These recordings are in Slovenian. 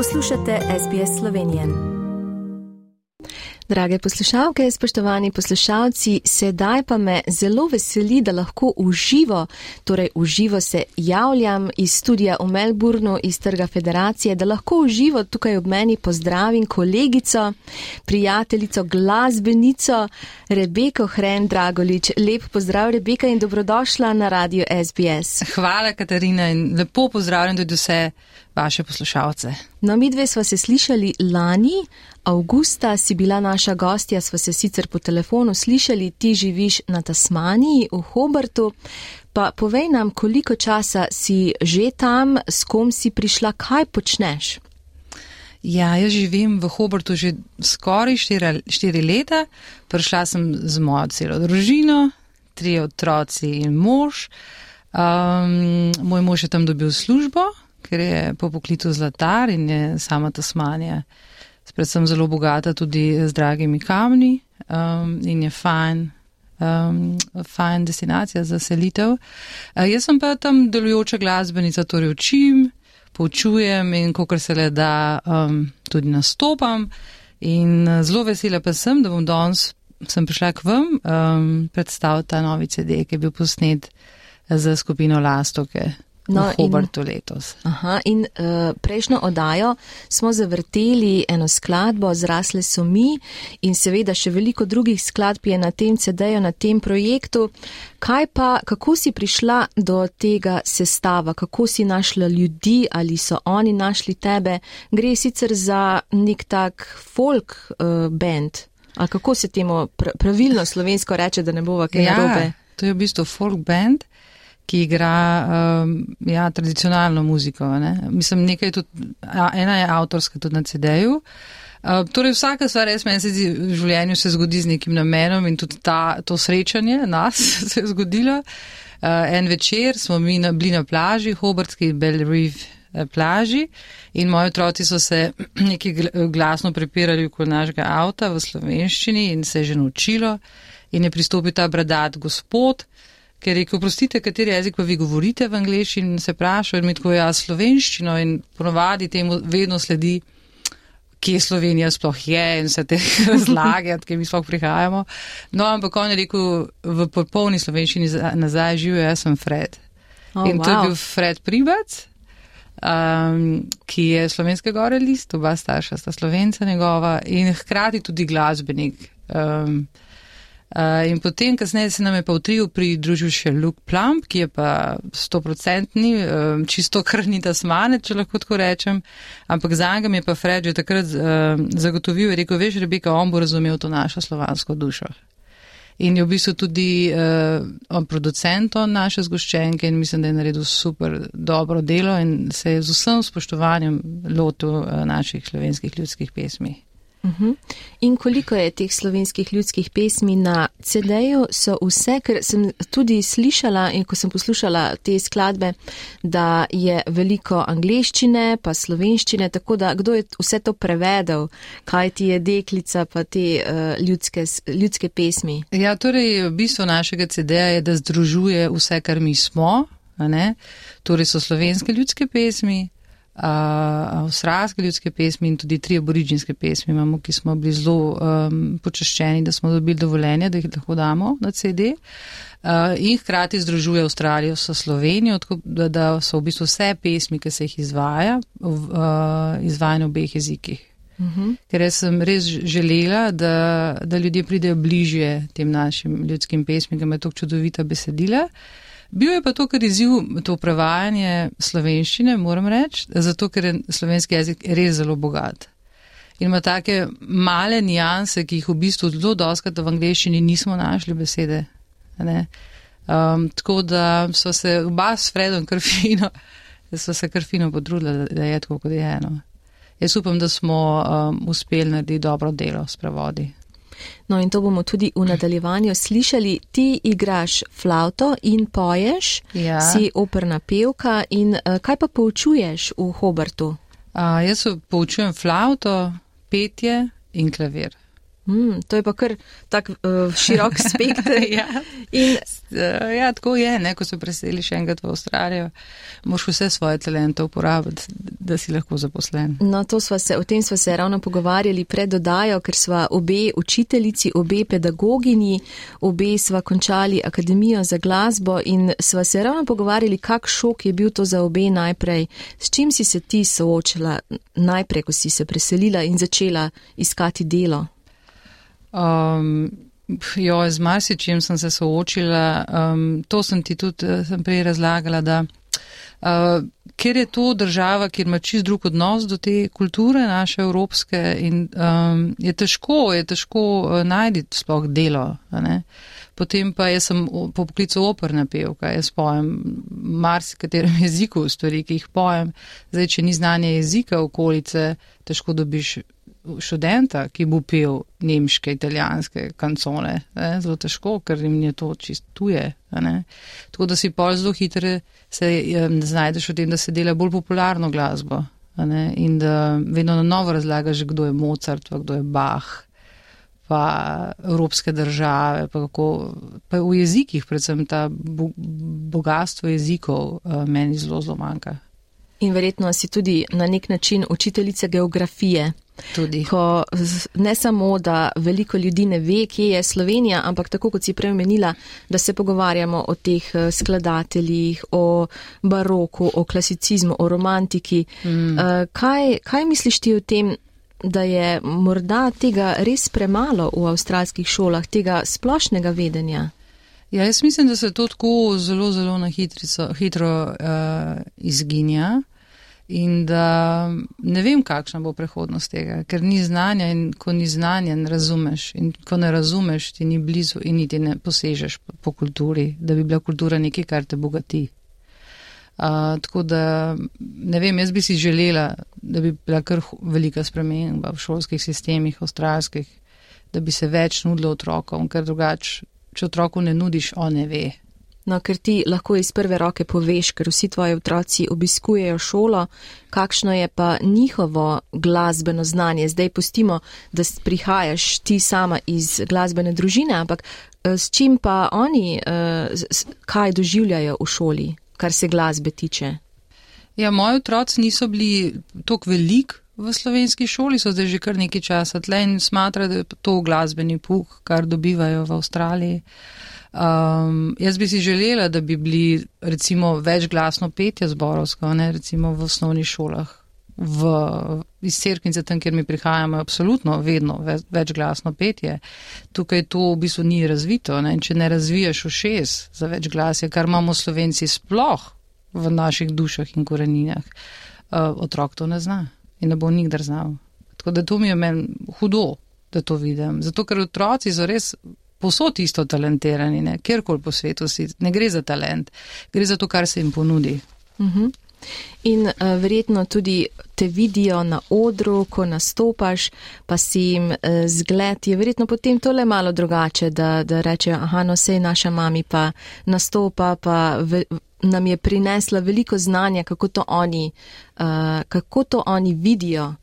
Poslušate SBS Slovenije. Drage poslušalke, spoštovani poslušalci, sedaj pa me zelo veseli, da lahko uživo, torej uživo se javljam iz studija v Melbournu, iz Trga Federacije, da lahko uživo tukaj ob meni pozdravim kolegico, prijateljico, glasbenico Rebeko Hren Dragolič. Lep pozdrav, Rebeka, in dobrodošla na radio SBS. Hvala, Katarina, in lepo pozdravljam tudi vse vaše poslušalce. No, mi dve smo se slišali lani, avgusta si bila naša gostja, smo se sicer po telefonu slišali, ti živiš na Tasmaniji, v Hobartu. Pa povej nam, koliko časa si že tam, s kom si prišla, kaj počneš? Ja, jaz živim v Hobartu že skoraj štiri, štiri leta. Prišla sem z mojo celo družino, tri otroci in mož. Um, moj mož je tam dobil službo, ker je po poklicu zlatar in je sama Tasmanija. Predvsem zelo bogata tudi z dragimi kamni um, in je fajn, um, fajn destinacija za selitev. Uh, jaz sem pa tam delujoča glasbenica, torej učim, poučujem in kokor se le da um, tudi nastopam. In uh, zelo vesela pa sem, da bom danes sem prišla k vam um, predstaviti ta novi CD, ki je bil posnet za skupino Lastoke. No, Hobartu letos. Aha, in uh, prejšnjo oddajo smo zavrteli eno skladbo, zrasle so mi in seveda še veliko drugih skladb je na tem CD-ju, na tem projektu. Kaj pa, kako si prišla do tega sestava, kako si našla ljudi ali so oni našli tebe? Gre sicer za nek tak folk uh, band, ali kako se temu pravilno slovensko reče, da ne bova kaj ja, narobe? To je v bistvu folk band ki igra um, ja, tradicionalno muziko. Ne? Mislim, nekaj tudi, ena je avtorska tudi na CD-ju. Uh, torej, vsaka stvar, res meni se zdi, v življenju se zgodi z nekim namenom in tudi ta, to srečanje nas se je zgodilo. Uh, en večer smo mi na, bili na plaži, Hobartski Bell Reef uh, plaži in moji otroci so se nekaj glasno prepirali okoli našega avta v slovenščini in se je že naučilo in je pristopil ta bradat gospod, ker je rekel, prostite, kateri jezik pa vi govorite v angliščini in se vprašal in mi tako jaz slovenščino in ponovadi temu vedno sledi, kje Slovenija sploh je in se te razlage, od kje mi sploh prihajamo. No, ampak on je rekel v popolni slovenščini nazaj živijo, jaz sem Fred. Oh, in wow. to je bil Fred Pribac, um, ki je slovenske gore list, oba starša sta slovenca njegova in hkrati tudi glasbenik. Um, Uh, in potem, kasneje se nam je pa v triju pridružil še Luke Plump, ki je pa stoprocentni, um, čisto krni tasmane, če lahko tako rečem. Ampak za njega mi je pa Fred že takrat uh, zagotovil, je rekel, veš, Rebeka, on bo razumel to našo slovansko dušo. In je v bistvu tudi uh, on producent on naše zgoščenke in mislim, da je naredil super dobro delo in se je z vsem spoštovanjem lotil uh, naših slovenskih ljudskih pesmi. Uh -huh. In koliko je teh slovenskih ljudskih pesmi na CD-ju, so vse, ker sem tudi slišala in ko sem poslušala te skladbe, da je veliko angliščine, pa slovenščine, tako da kdo je vse to prevedel, kaj ti je deklica, pa te uh, ljudske, ljudske pesmi. Ja, torej, bistvo našega CD-ja je, da združuje vse, kar mi smo, torej so slovenske ljudske pesmi avstralske ljudske pesmi in tudi tri aboriginske pesmi imamo, ki smo bili zelo um, počaščeni, da smo dobili dovoljenje, da jih lahko damo na CD. Uh, in hkrati združuje Avstralijo s Slovenijo, tako da, da so v bistvu vse pesmi, ki se jih izvaja, v, uh, izvajane v obeh jezikih. Uh mhm. -huh. Ker sem res želela, da, da ljudje pridejo bližje tem našim ljudskim pesmim, ki imajo tako čudovita besedila. Uh, Bil je pa to, kar izziv, to prevajanje slovenščine, moram reči, zato ker je slovenski jezik res zelo bogat. In ima take male nijanse, ki jih v bistvu zelo doskrat v angliščini nismo našli besede. Um, tako da so se oba s Fredom krfino, so se krfino potrudili, da je tako, kot je eno. Jaz upam, da smo um, uspeli narediti dobro delo s prevodi. No in to bomo tudi v nadaljevanju slišali. Ti igraš flauto in poješ, ja. si operna pevka in uh, kaj pa poučuješ v Hobartu? Uh, jaz poučujem flauto, petje in klavir. Hmm, to je pa kar tak uh, širok spektr. ja. In, uh, ja, tako je, ne, ko se preseli še enkrat v Avstralijo, moš vse svoje talente uporabiti, da si lahko zaposlen. No, se, o tem smo se ravno pogovarjali pred dodajo, ker sva obe učiteljici, obe pedagogini, obe sva končali Akademijo za glasbo in sva se ravno pogovarjali, kak šok je bil to za obe najprej, s čim si se ti soočila najprej, ko si se preselila in začela iskati delo. Um, jo, z marsičem sem se soočila. Um, to sem ti tudi eh, sem prej razlagala, da uh, ker je to država, kjer ima čist drug odnos do te kulture naše evropske in um, je težko, je težko uh, najti sploh delo. Potem pa jaz sem po poklicu operna pevka, jaz pojem marsikaterem jeziku stvari, ki jih pojem. Zdaj, če ni znanje jezika okolice, težko dobiš študenta, ki bo pil nemške, italijanske kancone. Ne? Zelo težko, ker jim je to čistuje. Tako da si pol zelo hitre se um, znajdeš v tem, da se dela bolj popularno glasbo. In da vedno na novo razlagaš, kdo je Mozart, kdo je Bach, pa evropske države, pa, kako, pa v jezikih, predvsem ta bo, bogatstvo jezikov, uh, meni zelo zelo manjka. In verjetno si tudi na nek način učiteljica geografije. Tudi. Ko ne samo, da veliko ljudi ne ve, kje je Slovenija, ampak tako kot si premenila, da se pogovarjamo o teh eh, skladateljih, o baroku, o klasicizmu, o romantiki. Mm. Eh, kaj, kaj misliš ti o tem, da je morda tega res premalo v avstralskih šolah, tega splošnega vedenja? Ja, jaz mislim, da se to tako zelo, zelo na hitrico, hitro uh, izginja in da ne vem, kakšna bo prihodnost tega, ker ni znanja in ko ni znanja, ne razumeš in ko ne razumeš, ti ni blizu in niti ne posežeš po, po kulturi, da bi bila kultura nekaj, kar te bogati. Uh, tako da ne vem, jaz bi si želela, da bi bila kar velika sprememba v šolskih sistemih, avstralskih, da bi se več nudilo otrokom, ker drugače, če otroku ne nudiš, on ne ve. No, ker ti lahko iz prve roke poveš, ker vsi tvoji otroci obiskujejo šolo, kakšno je pa njihovo glasbeno znanje. Zdaj pustimo, da prihajaš ti sama iz glasbene družine, ampak eh, s čim pa oni, eh, kaj doživljajo v šoli, kar se glasbe tiče? Ja, moji otroci niso bili tako velik. V slovenski šoli so zdaj že kar nekaj časa tle in smatra, da je to glasbeni puh, kar dobivajo v Avstraliji. Um, jaz bi si želela, da bi bili recimo večglasno petje zborovsko, ne recimo v osnovnih šolah. V, iz Cerknice, tam, kjer mi prihajamo, je absolutno vedno večglasno petje. Tukaj to v bistvu ni razvito. Ne? Če ne razviješ v šest za večglasje, kar imamo slovenci sploh v naših dušah in koreninah, uh, otrok to ne zna in ne bo nikdar znal. Tako da to mi je meni hudo, da to vidim. Zato, ker otroci so res posod isto talentirani, ne? kjerkoli po svetu si, ne gre za talent, gre za to, kar se jim ponudi. Uh mhm. -huh. In uh, verjetno tudi te vidijo na odru, ko nastopaš, pa si jim uh, zgled, je verjetno potem tole malo drugače, da, da rečejo, aha, no sej naša mami pa nastopa, pa ve, nam je prinesla veliko znanja, kako to oni, uh, kako to oni vidijo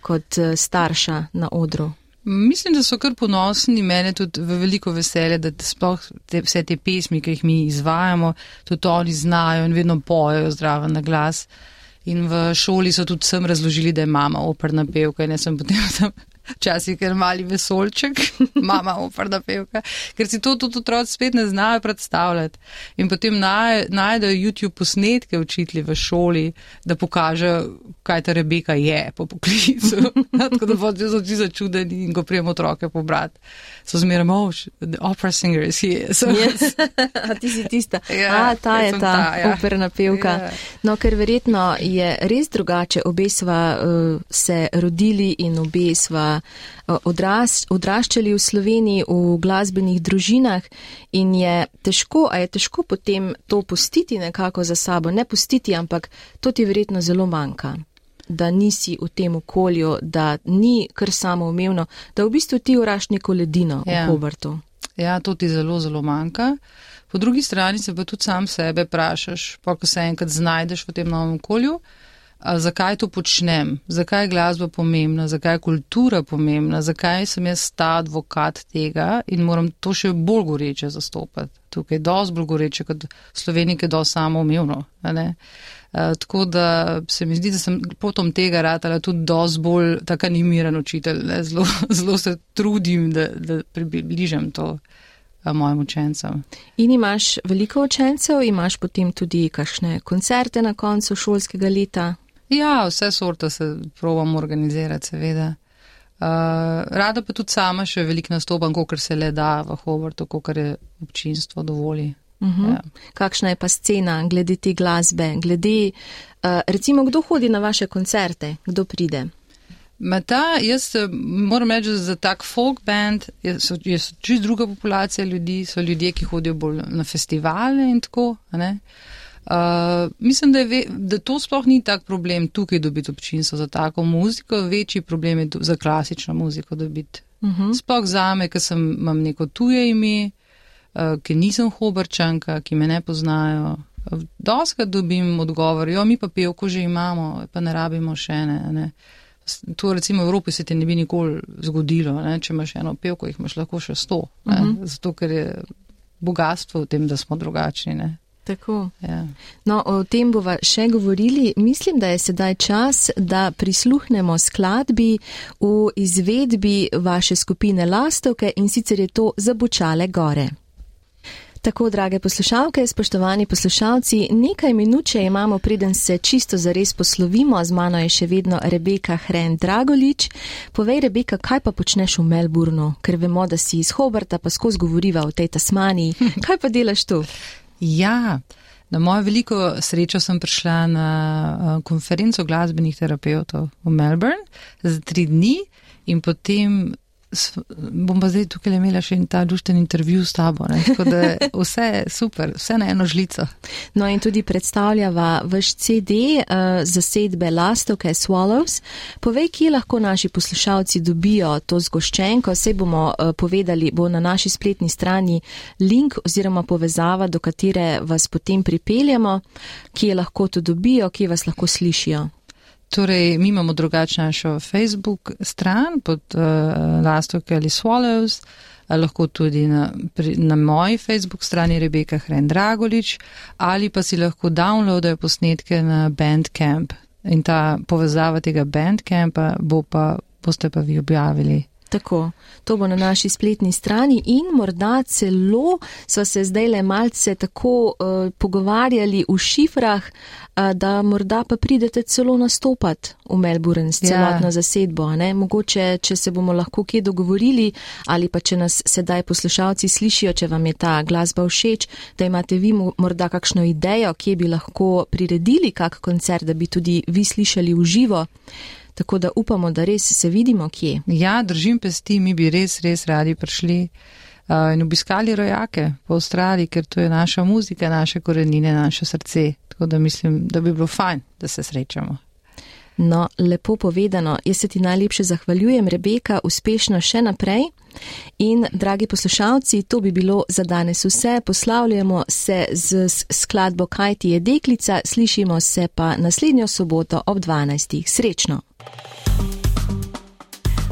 kot uh, starša na odru. Mislim, da so kar ponosni, mene tudi v veliko veselje, da sploh te, vse te pesmi, ki jih mi izvajamo, tudi oni znajo in vedno pojejo zdravo na glas. In v šoli so tudi sem razložili, da je mama operna pevka in jaz sem potem tam včasih ker mali vesolček, mama operna pevka, ker si to tudi otroci spet ne znajo predstavljati. In potem naj, najdejo YouTube posnetke učitli v šoli, da pokažejo, kaj ta Rebeka je po poklicu. Tako da bodo zelo začudeni in ko prijemo otroke pobrati. So zmeraj mož, the opera singer is here. So. Yes. A ti si tista. Ja, A, ta je ta, ta ja. operna pevka. Ja. No, ker verjetno je res drugače. Obe sva uh, se rodili in obe sva Eh, odras, odraščali v Sloveniji v glasbenih družinah in je težko, a je težko potem to pustiti nekako za sabo, ne pustiti, ampak to ti verjetno zelo manjka, da nisi v tem okolju, da ni kar samo umevno, da v bistvu ti uraš neko ledino ja. v Hobartu. Ja, to ti zelo, zelo manjka. Po drugi strani se pa tudi sam sebe vprašaš, pa ko se enkrat znajdeš v tem novem okolju, zakaj to počnem, zakaj je glasba pomembna, zakaj je kultura pomembna, zakaj sem jaz ta advokat tega in moram to še bolj goreče zastopati. Tukaj je dosti bolj goreče kot Slovenije, je dosti samoumevno. Tako da se mi zdi, da sem potom tega ratala tudi dosti bolj tak animiran učitelj. Zelo, zelo se trudim, da, da približam to mojim učencem. In imaš veliko učencev, imaš potem tudi kakšne koncerte na koncu šolskega leta? Ja, vse sorte se provam organizirati, seveda. Uh, rada pa tudi sama še veliko nastopam, kolikor se le da v Hovartu, kolikor je občinstvo dovoli. Uh -huh. ja. Kakšna je pa scena glede te glasbe? Glede, uh, recimo, kdo hodi na vaše koncerte, kdo pride? Ta, jaz moram reči, za tak folk band je, so, je čist druga populacija ljudi, so ljudje, ki hodijo bolj na festivale in tako. Uh, mislim, da, ve, da to sploh ni tak problem tukaj dobiti občinstvo za tako muziko, večji problem je za klasično muziko dobiti. Uh mhm. -huh. Sploh za me, ker sem, imam neko tuje ime, uh, ki nisem hobrčanka, ki me ne poznajo. Doska dobim odgovor, jo mi pa pevko že imamo, pa ne rabimo še ne. ne. To recimo v Evropi se ti ne bi nikoli zgodilo, ne? če imaš eno pevko, jih imaš lahko še sto. Uh mhm. -huh. Zato, ker je bogatstvo v tem, da smo drugačni. Ne? Tako. Ja. No, o tem bova še govorili. Mislim, da je sedaj čas, da prisluhnemo skladbi v izvedbi vaše skupine Lastovke in sicer je to Zabučale gore. Tako, drage poslušalke, spoštovani poslušalci, nekaj minut, če imamo, preden se čisto zares poslovimo, z mano je še vedno Rebeka Hren Dragolič. Povej, Rebeka, kaj pa počneš v Melbournu, ker vemo, da si iz Hobarta pa skozi govoriva o tej Tasmaniji. Kaj pa delaš tu? Ja, na mojo veliko srečo sem prišla na uh, konferenco glasbenih terapeutov v Melbourne za tri dni in potem bom pa zdaj tukaj imela še ta družben intervju s tabo. Ne? Tako da vse je super, vse na eno žlico. No in tudi predstavljava vaš CD uh, zasedbe Lastovke Swallows. Povej, kje lahko naši poslušalci dobijo to zgoščenko. Vse bomo uh, povedali, bo na naši spletni strani link oziroma povezava, do katere vas potem pripeljamo, kje lahko to dobijo, kje vas lahko slišijo. Torej, mi imamo drugačno našo Facebook stran pod uh, Lastovke ali Swallows, uh, lahko tudi na, pri, na moji Facebook strani Rebeka Hren Dragolič ali pa si lahko downloadajo posnetke na Bandcamp in ta povezava tega Bandcampa bo pa, boste pa vi objavili. Tako, to bo na naši spletni strani in morda celo so se zdaj le malce tako uh, pogovarjali v šifrah, uh, da morda pa pridete celo nastopati v Melbourne s ja. celotno ja. zasedbo. Ne? Mogoče, če se bomo lahko kje dogovorili ali pa če nas sedaj poslušalci slišijo, če vam je ta glasba všeč, da imate vi morda kakšno idejo, kje bi lahko priredili kak koncert, da bi tudi vi slišali v živo. Tako da upamo, da res se vidimo kje. Ja, držim pesti, mi bi res, res radi prišli uh, in obiskali rojake po Avstraliji, ker to je naša muzika, naše korenine, naše srce. Tako da mislim, da bi bilo fajn, da se srečamo. No, lepo povedano, jaz se ti najlepše zahvaljujem, Rebeka, uspešno še naprej. In, dragi poslušalci, to bi bilo za danes vse. Poslavljamo se z skladbo Kaj ti je deklica, slišimo se pa naslednjo soboto ob 12. Srečno!